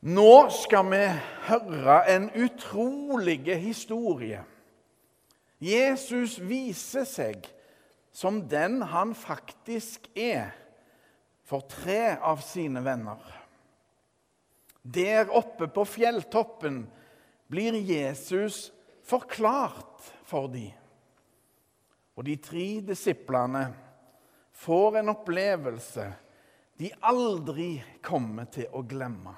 Nå skal vi høre en utrolig historie. Jesus viser seg som den han faktisk er for tre av sine venner. Der oppe på fjelltoppen blir Jesus forklart for dem. Og de tre disiplene får en opplevelse de aldri kommer til å glemme.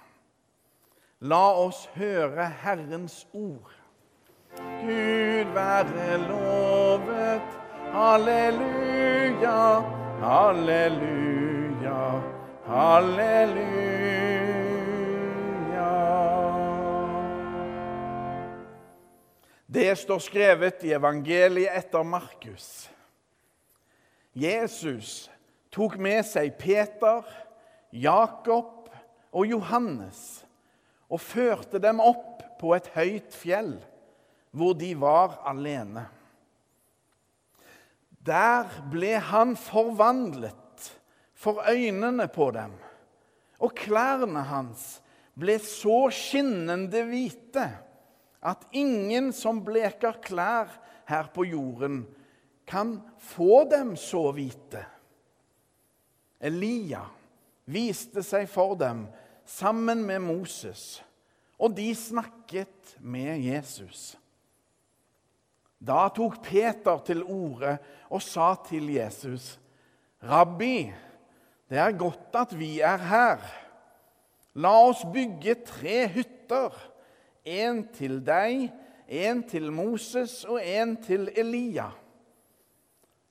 La oss høre Herrens ord. Gud være lovet. Halleluja, halleluja, halleluja. Det står skrevet i evangeliet etter Markus. Jesus tok med seg Peter, Jakob og Johannes og førte dem opp på et høyt fjell, hvor de var alene. Der ble han forvandlet for øynene på dem, og klærne hans ble så skinnende hvite at ingen som bleker klær her på jorden, kan få dem så hvite. Elia viste seg for dem sammen med Moses, og de snakket med Jesus. Da tok Peter til orde og sa til Jesus, 'Rabbi, det er godt at vi er her. La oss bygge tre hytter.' En til deg, en til Moses og en til Elia.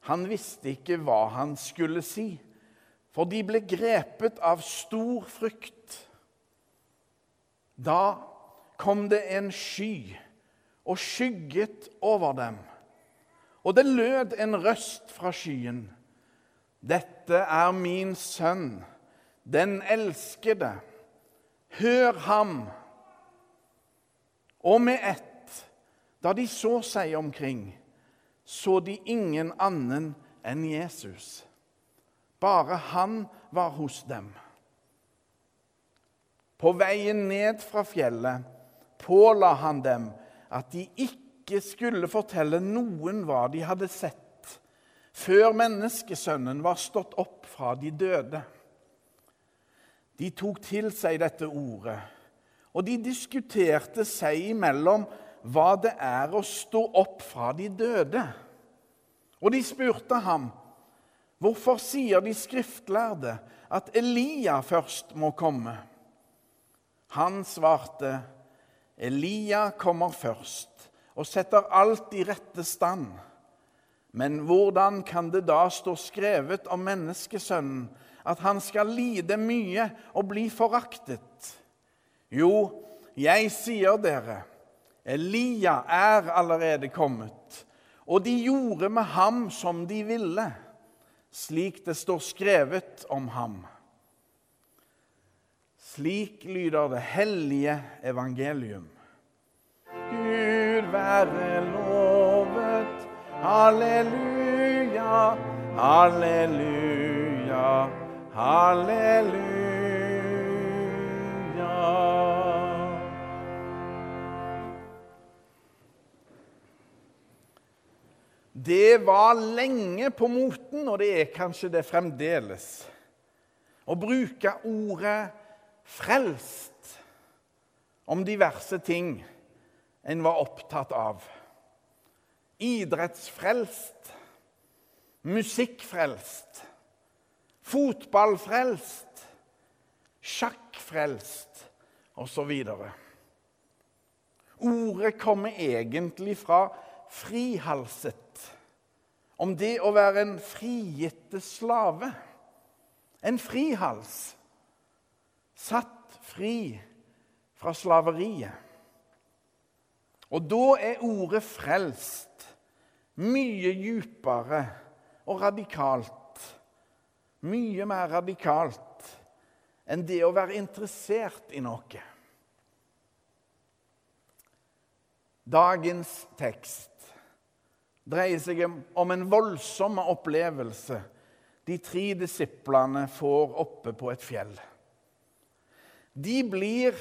Han visste ikke hva han skulle si, for de ble grepet av stor frykt. Da kom det en sky og skygget over dem, og det lød en røst fra skyen. Dette er min sønn, den elskede. Hør ham! Og med ett, da de så seg omkring, så de ingen annen enn Jesus. Bare han var hos dem. På veien ned fra fjellet påla han dem at de ikke skulle fortelle noen hva de hadde sett, før menneskesønnen var stått opp fra de døde. De tok til seg dette ordet og de diskuterte seg imellom hva det er å stå opp fra de døde. Og de spurte ham, 'Hvorfor sier de skriftlærde at Elia først må komme?' Han svarte, 'Elia kommer først og setter alt i rette stand.' Men hvordan kan det da stå skrevet om menneskesønnen at han skal lide mye og bli foraktet? Jo, jeg sier dere, Elia er allerede kommet, og de gjorde med ham som de ville, slik det står skrevet om ham. Slik lyder det hellige evangelium. Gud være lovet. Halleluja, halleluja, halleluja. Det var lenge på moten, og det er kanskje det fremdeles, å bruke ordet 'frelst' om diverse ting en var opptatt av. Idrettsfrelst, musikkfrelst, fotballfrelst, sjakkfrelst osv. Ordet kommer egentlig fra frihalset. Om det å være en frigitte slave. En frihals. Satt fri fra slaveriet. Og da er ordet 'frelst' mye djupere og radikalt. Mye mer radikalt enn det å være interessert i noe. Dagens tekst dreier seg om en voldsom opplevelse de tre disiplene får oppe på et fjell. De blir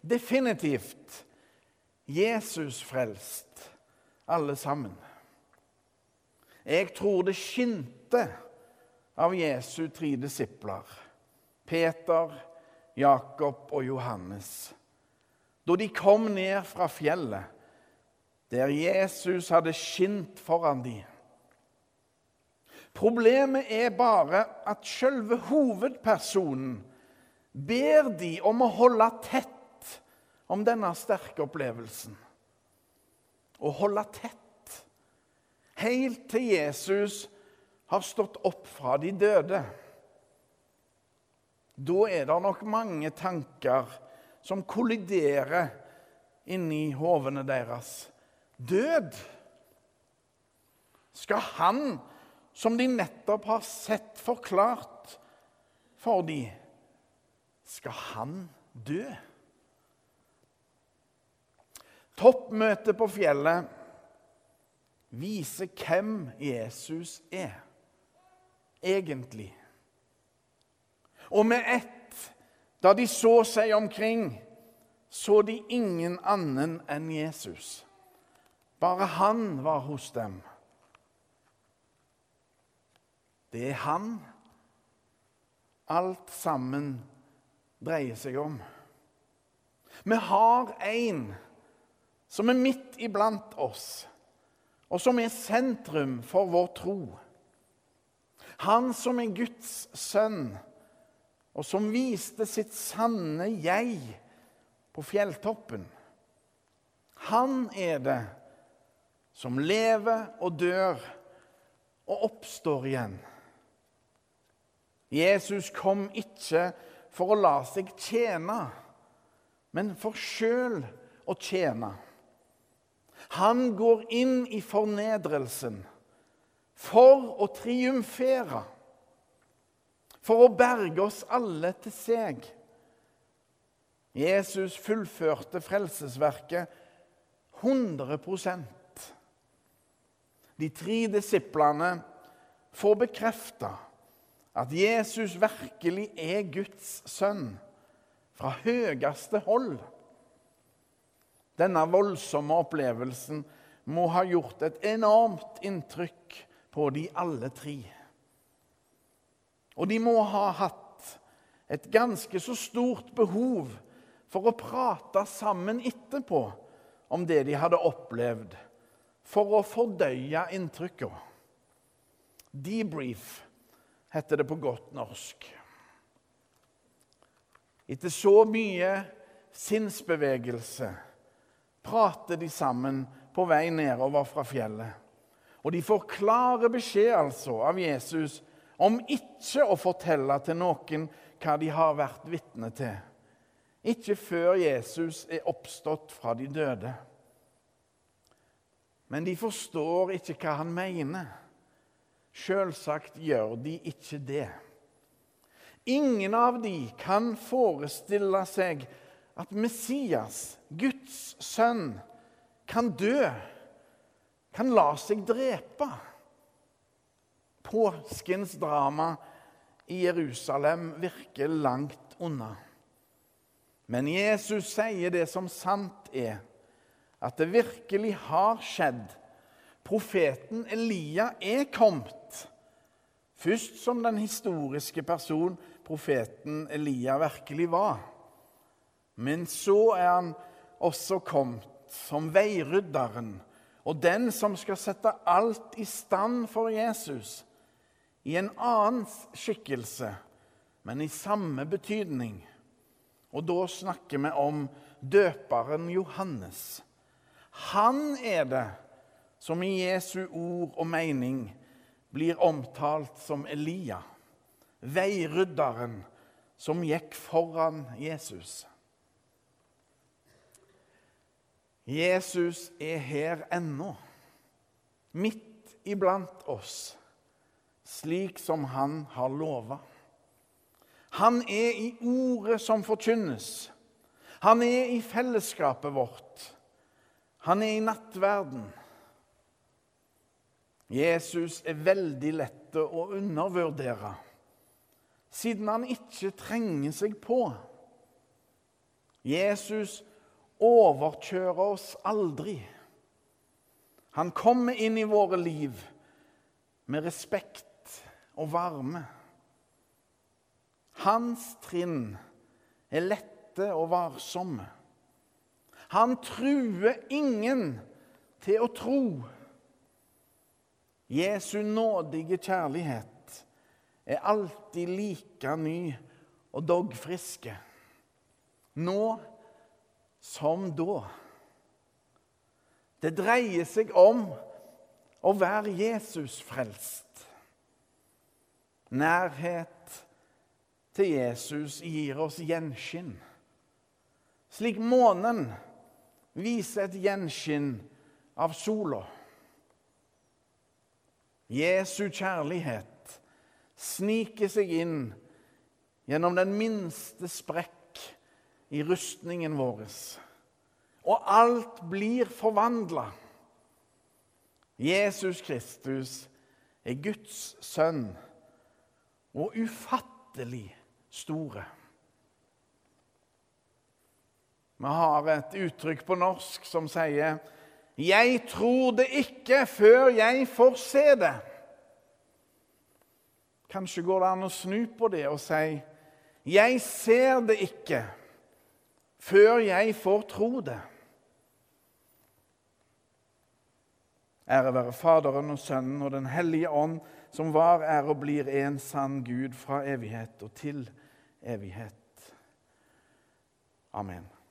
definitivt Jesus frelst, alle sammen. Jeg tror det skinte av Jesu tre disipler, Peter, Jakob og Johannes, da de kom ned fra fjellet, der Jesus hadde skint foran dem. Problemet er bare at selve hovedpersonen ber de om å holde tett om denne sterke opplevelsen. Å holde tett helt til Jesus har stått opp fra de døde. Da er det nok mange tanker som kolliderer inni hovene deres. Død? Skal han, som de nettopp har sett forklart for dem, skal han dø? Toppmøtet på fjellet viser hvem Jesus er, egentlig. Og med ett, da de så seg omkring, så de ingen annen enn Jesus. Bare han var hos dem. Det er han alt sammen dreier seg om. Vi har en som er midt iblant oss, og som er sentrum for vår tro. Han som er Guds sønn, og som viste sitt sanne jeg på fjelltoppen. Han er det som lever og dør og oppstår igjen. Jesus kom ikke for å la seg tjene, men for sjøl å tjene. Han går inn i fornedrelsen for å triumfere, for å berge oss alle til seg. Jesus fullførte frelsesverket 100% De tre disiplene får bekrefta at Jesus virkelig er Guds sønn fra høyeste hold. Denne voldsomme opplevelsen må ha gjort et enormt inntrykk på de alle tre. Og de må ha hatt et ganske så stort behov for å prate sammen etterpå om det de hadde opplevd, for å fordøye inntrykkene. Debrief heter det på godt norsk. Etter så mye sinnsbevegelse prater de sammen på vei nedover fra fjellet. Og de får klare beskjed altså av Jesus om ikke å fortelle til noen hva de har vært vitne til. Ikke før Jesus er oppstått fra de døde. Men de forstår ikke hva han mener. Selvsagt gjør de ikke det. Ingen av de kan forestille seg at Messias, Guds sønn, kan dø, kan la seg drepe. Påskens drama i Jerusalem virker langt unna. Men Jesus sier det som sant er, at det virkelig har skjedd. Profeten Elia er kommet Først som den historiske person profeten Elia virkelig var. Men så er han også kommet som veirydderen og den som skal sette alt i stand for Jesus, i en annen skikkelse, men i samme betydning. Og da snakker vi om døperen Johannes. Han er det som i Jesu ord og mening blir omtalt som Elia, veirydderen som gikk foran Jesus. Jesus er her ennå, midt iblant oss, slik som han har lova. Han er i ordet som forkynnes. Han er i fellesskapet vårt. Han er i nattverden. Jesus er veldig lett å undervurdere, siden han ikke trenger seg på. Jesus overkjører oss aldri. Han kommer inn i våre liv med respekt og varme. Hans trinn er lette og varsomme. Han truer ingen til å tro. Jesu nådige kjærlighet er alltid like ny og dogfriske. Nå som da. Det dreier seg om å være Jesus-frelst. Nærhet til Jesus gir oss gjenskinn. Slik månen viser et gjenskinn av sola. Jesu kjærlighet sniker seg inn gjennom den minste sprekk i rustningen vår. Og alt blir forvandla. Jesus Kristus er Guds sønn og ufattelig store. Vi har et uttrykk på norsk som sier 'Jeg tror det ikke før jeg får se det'. Kanskje går det an å snu på det og si 'Jeg ser det ikke før jeg får tro det'. Ære være Faderen og Sønnen og Den hellige ånd, som var, er og blir en sann Gud fra evighet og til evighet. Amen.